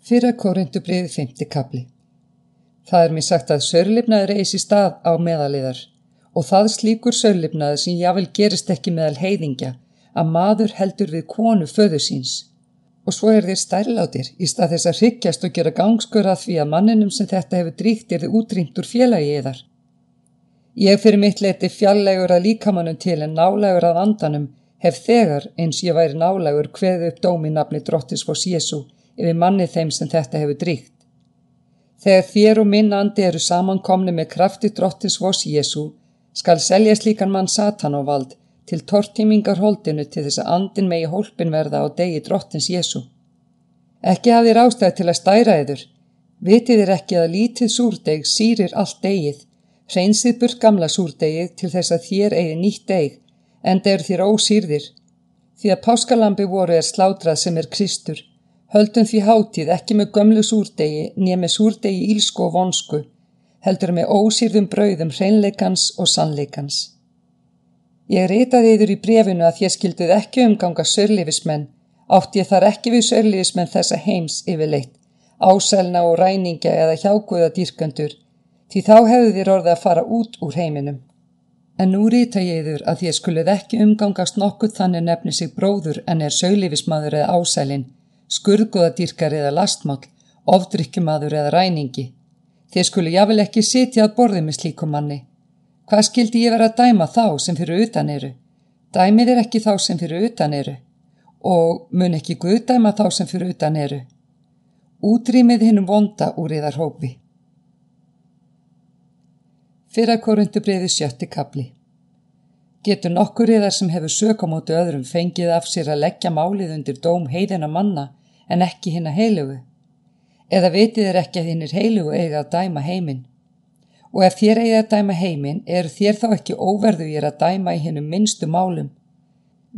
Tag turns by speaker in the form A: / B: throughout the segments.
A: Fyrra Korindubriði 5. kapli Það er mér sagt að sörlifnaður sér stað á meðaliðar og það slíkur sörlifnaður sem jável gerist ekki meðal heiðingja að maður heldur við konu föðu síns. Og svo er þeir stærlátir í stað þess að hryggjast og gera gangskur að því að manninum sem þetta hefur dríkt er þið útrýmt úr félagi eðar. Ég fyrir mitt leiti fjallegur að líkamannum til en nálegur að andanum hef þegar eins ég væri nálegur hveðu upp dómi nafni drottis fós Jésu yfir manni þeim sem þetta hefur dríkt. Þegar þér og minn andi eru samankomni með krafti drottis vos Jésu, skal selja slíkan mann Satan á vald til tortímingar holdinu til þess að andin megi hólpin verða á degi drottins Jésu. Ekki hafið rástæði til að stæra yður. Vitið er ekki að lítið súrdeg sýrir allt degið, hreinsið burt gamla súrdegið til þess að þér eigi nýtt deg, en þeir þér ósýrðir. Því að páskalambi voru er slátrað sem er Kristur, Höldum því hátíð ekki með gömlu súrdegi nýja með súrdegi ílsku og vonsku, heldur með ósýrðum brauðum hreinleikans og sannleikans. Ég reytaði yfir í brefinu að ég skilduð ekki umganga sörlífismenn, átt ég þar ekki við sörlífismenn þessa heims yfirleitt, áselna og ræninga eða hjáguða dýrköndur, því þá hefðu þér orðið að fara út úr heiminum. En nú rýta ég yfir að ég skulið ekki umgangast nokkuð þannig nefni sig bróður en er sörlífismadur eða ásælinn, skurðgóðadýrkar eða lastmál, ofdrykkjumadur eða ræningi. Þeir skulu jável ekki sitja að borði með slíkum manni. Hvað skildi ég vera að dæma þá sem fyrir utan eru? Dæmið er ekki þá sem fyrir utan eru og mun ekki guðdæma þá sem fyrir utan eru. Útrýmið hinnum vonda úr yðar hópi. Fyrra korundu breyði sjötti kapli. Getur nokkur yðar sem hefur sökamótu öðrum fengið af sér að leggja málið undir dóm heiðina manna en ekki hinn að heilugu. Eða vitið er ekki að hinn er heilugu eiga að dæma heiminn. Og ef þér eiga að dæma heiminn, er þér þá ekki óverðu ég að dæma í hinnum minnstu málum.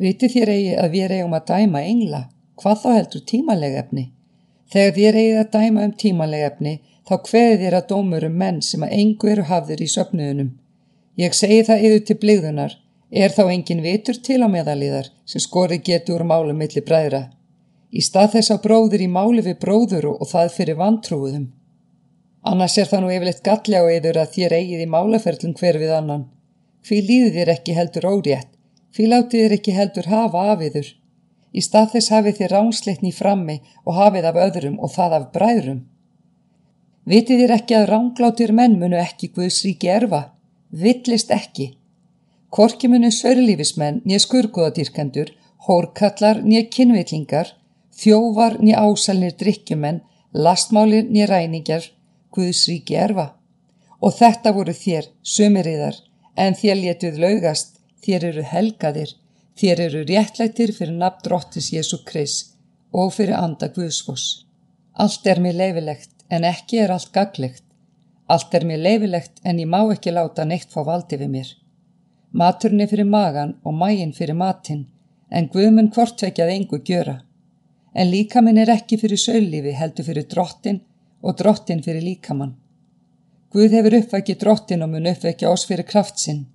A: Vitið þér eigi að við eigum að dæma engla, hvað þá heldur tímalega efni? Þegar þér eigi að dæma um tímalega efni, þá hveði þér að dómur um menn sem að engu eru hafður í söpnuðunum. Ég segi það yfir til bligðunar, er þá engin vitur til á meðalíðar sem skori getur úr málum millir bræðra í stað þess að bróður í máli við bróður og það fyrir vantrúðum. Annars er það nú yfirleitt gallega á yður að þér eigið í málaferlum hver við annan. Hví líður þér ekki heldur órétt, hví látið þér ekki heldur hafa af yður. Í stað þess hafið þér ránsleitni frammi og hafið af öðrum og það af bræðrum. Vitið þér ekki að ránglátir menn munu ekki Guðsríki erfa? Villist ekki. Korki munu sörlífismenn nýja skurkuðadýrkendur, hórkallar nýja kynvillingar, þjóvar ný ásalnir drikkjumenn, lastmálir ný ræningar, Guðsríki erfa. Og þetta voru þér, sömiriðar, en þér letuð laugast, þér eru helgaðir, þér eru réttlættir fyrir nafn drottis Jésu Krist og fyrir anda Guðsfoss. Allt er mér leifilegt, en ekki er allt gaglegt. Allt er mér leifilegt, en ég má ekki láta neitt fá valdi við mér. Maturinn er fyrir magan og mægin fyrir matinn, en Guðmun hvortvekjað engu gjöra en líkaminn er ekki fyrir söllífi heldur fyrir drottin og drottin fyrir líkamann. Guð hefur uppvækið drottin og mun uppvækja ás fyrir kraftsinn.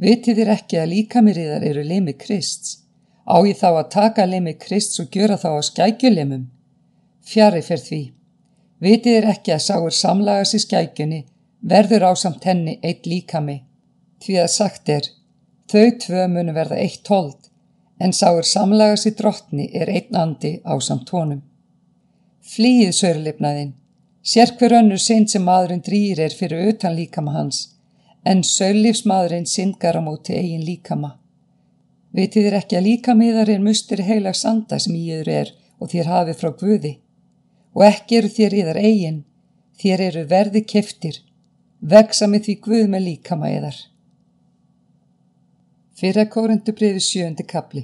A: Vitið þér ekki að líkamiriðar eru limi Krist? Á ég þá að taka limi Krist og gjöra þá á skækjulimum? Fjari fer því. Vitið þér ekki að sáur samlagas í skækjunni verður ásamt henni eitt líkami. Því að sagt er, þau tvö munu verða eitt hold en sáur samlagas í drottni er einn andi á samt honum. Flýið sörlifnaðinn, sér hver önnur synd sem maðurinn drýr er fyrir utan líkama hans, en sörlifsmaðurinn syndgar á móti eigin líkama. Vitið þér ekki að líkamiðar er mustur heilags anda sem í yður er og þér hafið frá Guði, og ekki eru þér yðar eigin, þér eru verði keftir, vegsa með því Guð með líkama yðar. Fyrra kórundu breyfi sjöndi kapli.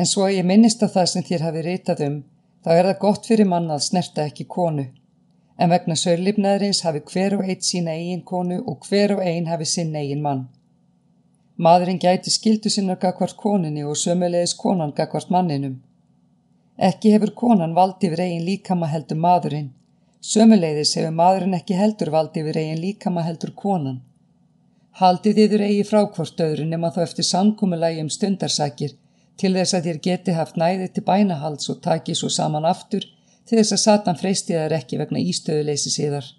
A: En svo að ég minnist á það sem þér hafi reytað um, þá er það gott fyrir manna að snerta ekki konu. En vegna sörlifnaðurins hafi hver og eitt sína eigin konu og hver og ein hafi sinn eigin mann. Maðurinn gæti skildu sinna gagvart koninni og sömulegis konan gagvart manninum. Ekki hefur konan valdi yfir eigin líkama heldur maðurinn. Sömulegis hefur maðurinn ekki heldur valdi yfir eigin líkama heldur konan. Haldið yfir eigi frákvort öðru nema þó eftir samkúmulagi um stundarsakir til þess að þér geti haft næði til bænahalds og taki svo saman aftur til þess að Satan freysti þær ekki vegna ístöðuleysi síðar.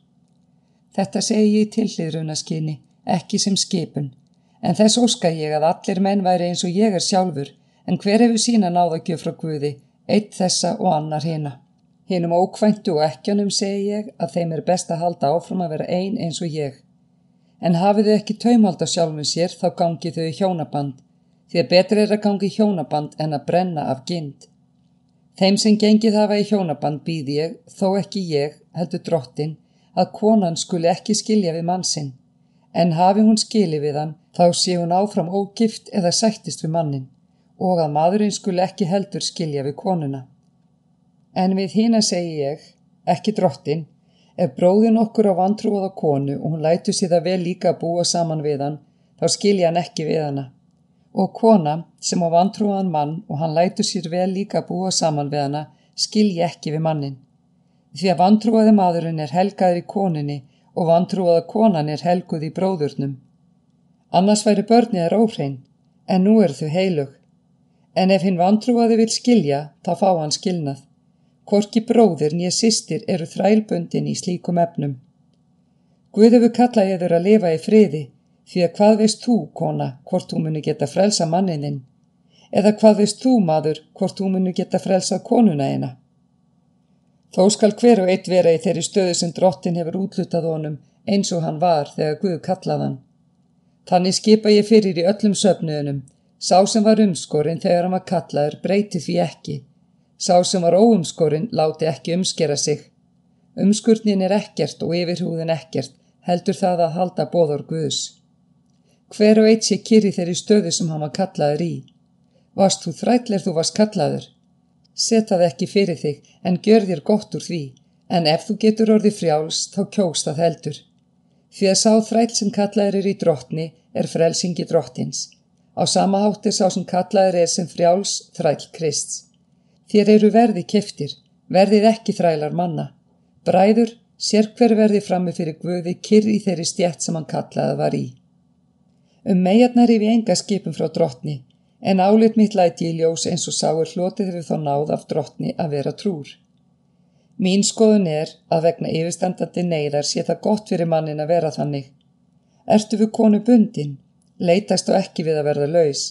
A: Þetta segi ég til hlýðrunaskyni, ekki sem skipun, en þess óska ég að allir menn væri eins og ég er sjálfur, en hver hefur sína náðagjöf frá Guði, eitt þessa og annar hina. Hinnum ókvæntu og ekkjanum segi ég að þeim er best að halda áfram að vera ein eins og ég. En hafið þau ekki taumhald á sjálfum sér þá gangi þau í hjónaband, því að betur er að gangi í hjónaband en að brenna af gynd. Þeim sem gengið hafa í hjónaband býð ég, þó ekki ég, heldur drottin, að konan skuli ekki skilja við mannsinn, en hafi hún skili við hann, þá sé hún áfram ógift eða sættist við mannin, og að maðurinn skuli ekki heldur skilja við konuna. En við hína segi ég, ekki drottin, ef bróðin okkur á vantrúaða konu og hún lætu það vel líka að búa saman við hann, þá skilja hann ekki við hana og kona sem á vantrúaðan mann og hann lætu sér vel líka að búa saman við hana skilji ekki við mannin. Því að vantrúaði maðurinn er helgaður í koninni og vantrúaða konan er helguð í bróðurnum. Annars væri börnið er óhrein, en nú er þau heilug. En ef hinn vantrúaði vil skilja, þá fá hann skilnað. Korki bróðir nýja sýstir eru þrælbundin í slíkum efnum. Guðufu kalla ég þur að lifa í friði, Því að hvað veist þú, kona, hvort þú muni geta frelsa mannininn? Eða hvað veist þú, maður, hvort þú muni geta frelsa konuna eina? Þó skal hver og eitt vera í þeirri stöðu sem drottin hefur útlutað honum eins og hann var þegar Guð kallaðan. Þannig skipa ég fyrir í öllum söfnuðunum. Sá sem var umskorinn þegar hann var kallaður breyti því ekki. Sá sem var óumskorinn láti ekki umskera sig. Umskurnin er ekkert og yfirhúðin ekkert, heldur það að halda bóður Guðs. Hver og eitt sé kyrri þeirri stöðu sem hann var kallaður í. Vast þú þrætlir þú varst kallaður? Setta það ekki fyrir þig en gjör þér gott úr því, en ef þú getur orðið frjáls þá kjókst það heldur. Því að sá þræl sem kallaður er í drottni er frelsingi drottins. Á sama hátt er sá sem kallaður er sem frjáls þræl Krist. Þér eru verði keftir, verðið ekki þrælar manna. Bræður, sér hver verði frammi fyrir Guði kyrri þeirri stjætt sem hann kallaði var í. Um megarnar yfir enga skipum frá drottni, en álit mitt læti í ljós eins og sáur hlotið við þá náð af drottni að vera trúr. Mín skoðun er að vegna yfirstandandi neyðar sé það gott fyrir mannin að vera þannig. Ertu við konu bundin? Leitast þá ekki við að verða laus.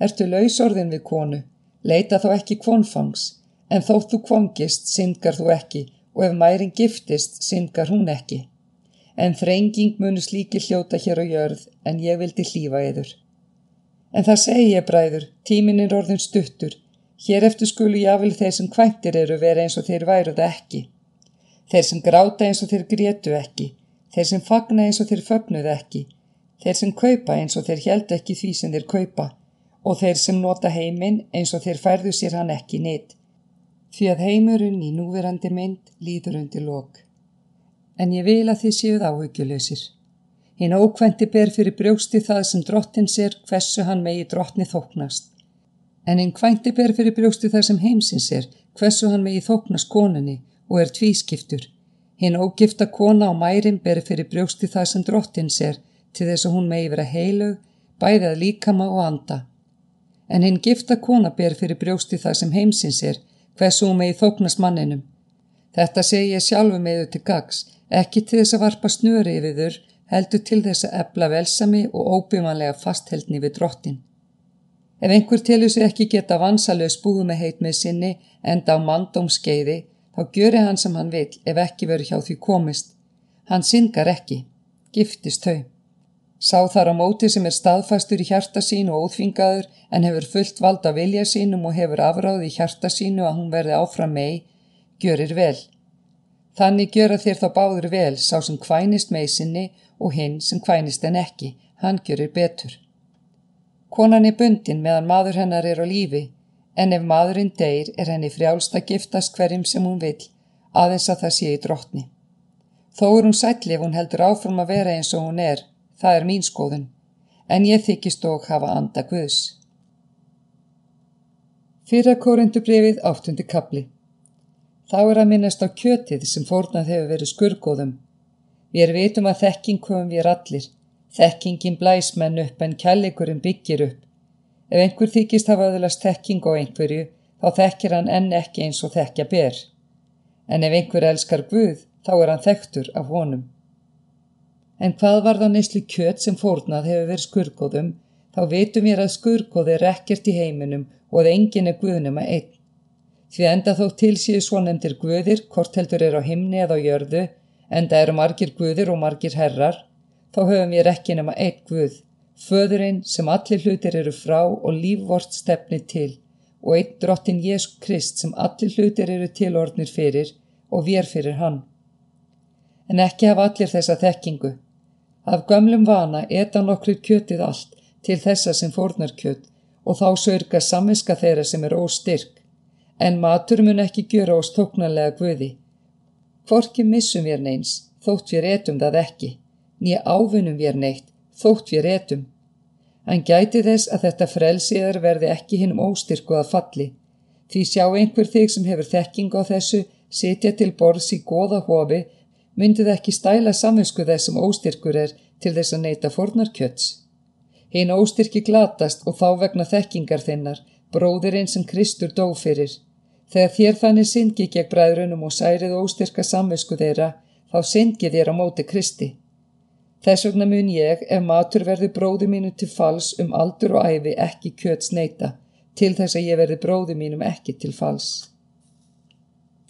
A: Ertu lausorðin við konu? Leita þá ekki kvonfangs, en þótt þú kvongist, syngar þú ekki, og ef mærin giftist, syngar hún ekki. En þrenging munu slíki hljóta hér á jörð en ég vildi hlýfa yður. En það segi ég bræður, tímin er orðin stuttur, hér eftir skulu jáfnvel þeir sem kvæntir eru vera eins og þeir væru það ekki. Þeir sem gráta eins og þeir grétu ekki, þeir sem fagna eins og þeir fögnuð ekki, þeir sem kaupa eins og þeir held ekki því sem þeir kaupa og þeir sem nota heiminn eins og þeir færðu sér hann ekki neitt, því að heimurinn í núverandi mynd líður undir lok en ég vil að þið séuð áhugjuleysir. Hinn ókvendi ber fyrir brjósti það sem drottin sér hversu hann megi drottni þóknast. En hinn kvændi ber fyrir brjósti það sem heimsins er hversu hann megi þóknast konunni og er tvískiptur. Hinn ógifta kona á mærin ber fyrir brjósti það sem drottin sér til þess að hún megi vera heilög, bæðið líkama og anda. En hinn gifta kona ber fyrir brjósti það sem heimsins er hversu hún megi þóknast manninum. Þetta segi ég sjálfu meðu til gags ekki til þess að varpa snöri yfir þur, heldur til þess að ebla velsami og óbygganlega fastheldni við drottin. Ef einhver telur sig ekki geta vansalös búið með heit með sinni enda á mandómskeiði, þá gjöri hann sem hann vil ef ekki veru hjá því komist. Hann syngar ekki, giftist þau. Sá þar á móti sem er staðfastur í hjarta sín og óþvingaður en hefur fullt valda vilja sínum og hefur afráði í hjarta sínu að hún verði áfram mei, gjörir vel. Þannig gjöra þér þá báður vel sá sem kvænist með sinni og hinn sem kvænist en ekki, hann gjörir betur. Konan er bundin meðan maður hennar er á lífi, en ef maðurinn deyr er henni frjálst að giftast hverjum sem hún vil, aðeins að það sé í drottni. Þó er hún sætli ef hún heldur áfram að vera eins og hún er, það er mín skoðun, en ég þykist og hafa anda guðs. Fyrra kórundubrifið áttundi kapli Þá er að minnast á kjötið sem fórnað hefur verið skurgóðum. Við erum vitum að þekking komum við allir. Þekkingin blæs menn upp en kjallegurinn byggir upp. Ef einhver þykist hafa öðulast þekking á einhverju, þá þekkir hann enn ekki eins og þekkja ber. en ef einhver elskar Guð þá er hann þektur af honum. En hvað var þá neyslu kjöt sem fórnað hefur verið skurgóðum, þá veitum ég að skurgóði er ekkert í heiminum og að engin er Guðnum að einn. Því enda þó til síðu svonemdir Guðir, hvort heldur er á himni eða á jörðu, enda eru margir Guðir og margir herrar, þá höfum ég ekki nema einn Guð, föðurinn sem allir hlutir eru frá og lífvort stefni til og einn drottin Jésu Krist sem allir hlutir eru tilordnir fyrir og vér fyrir hann. En ekki hafa allir þessa þekkingu. Af gömlum vana eta nokkur kjötið allt til þessa sem fórnar kjött og þá sörga saminska þeirra sem er óstyrk, en matur mun ekki gjöra ós tóknarlega guði. Hvorki missum við neins, þótt við etum það ekki, nýja ávinnum við neitt, þótt við etum. En gæti þess að þetta frelsiðar verði ekki hinn um óstyrku að falli, því sjá einhver þig sem hefur þekking á þessu, sitja til borðs í goða hofi, myndið ekki stæla samvinsku þessum óstyrkur er til þess að neyta fornarkjöts. Hinn óstyrki glatast og þá vegna þekkingar þinnar, bróðirinn sem Kristur dó fyrir. Þegar þér þannig syngi gegn bræðrunum og særið óstyrka samvisku þeirra, þá syngi þér á móti Kristi. Þess vegna mun ég, ef matur verði bróði mínu til fals um aldur og æfi ekki kjöts neyta, til þess að ég verði bróði mínum ekki til fals.